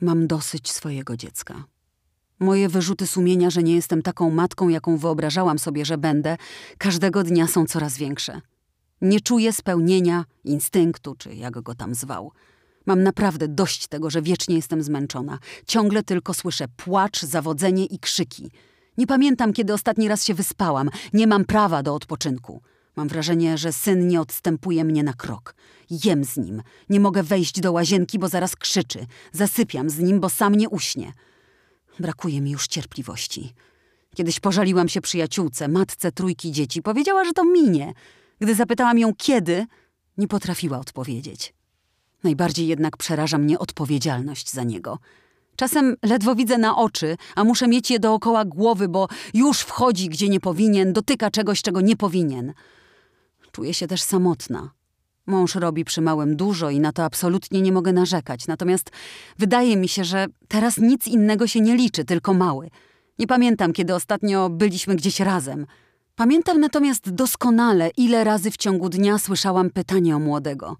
Mam dosyć swojego dziecka. Moje wyrzuty sumienia, że nie jestem taką matką, jaką wyobrażałam sobie, że będę, każdego dnia są coraz większe. Nie czuję spełnienia, instynktu, czy jak go tam zwał. Mam naprawdę dość tego, że wiecznie jestem zmęczona. Ciągle tylko słyszę płacz, zawodzenie i krzyki. Nie pamiętam, kiedy ostatni raz się wyspałam. Nie mam prawa do odpoczynku. Mam wrażenie, że syn nie odstępuje mnie na krok. Jem z nim. Nie mogę wejść do łazienki, bo zaraz krzyczy. Zasypiam z nim, bo sam nie uśnie. Brakuje mi już cierpliwości. Kiedyś pożaliłam się przyjaciółce, matce trójki dzieci. Powiedziała, że to minie. Gdy zapytałam ją kiedy, nie potrafiła odpowiedzieć. Najbardziej jednak przeraża mnie odpowiedzialność za niego. Czasem ledwo widzę na oczy, a muszę mieć je dookoła głowy, bo już wchodzi gdzie nie powinien, dotyka czegoś, czego nie powinien. Czuję się też samotna. Mąż robi przy małym dużo i na to absolutnie nie mogę narzekać. Natomiast wydaje mi się, że teraz nic innego się nie liczy, tylko mały. Nie pamiętam, kiedy ostatnio byliśmy gdzieś razem. Pamiętam natomiast doskonale, ile razy w ciągu dnia słyszałam pytanie o młodego.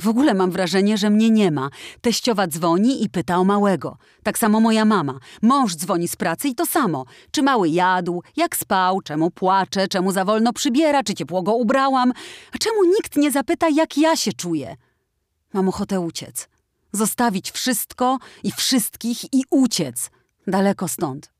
W ogóle mam wrażenie, że mnie nie ma. Teściowa dzwoni i pyta o małego. Tak samo moja mama. Mąż dzwoni z pracy i to samo. Czy mały jadł, jak spał, czemu płacze, czemu za wolno przybiera, czy ciepło go ubrałam. A czemu nikt nie zapyta, jak ja się czuję? Mam ochotę uciec. Zostawić wszystko i wszystkich i uciec. Daleko stąd.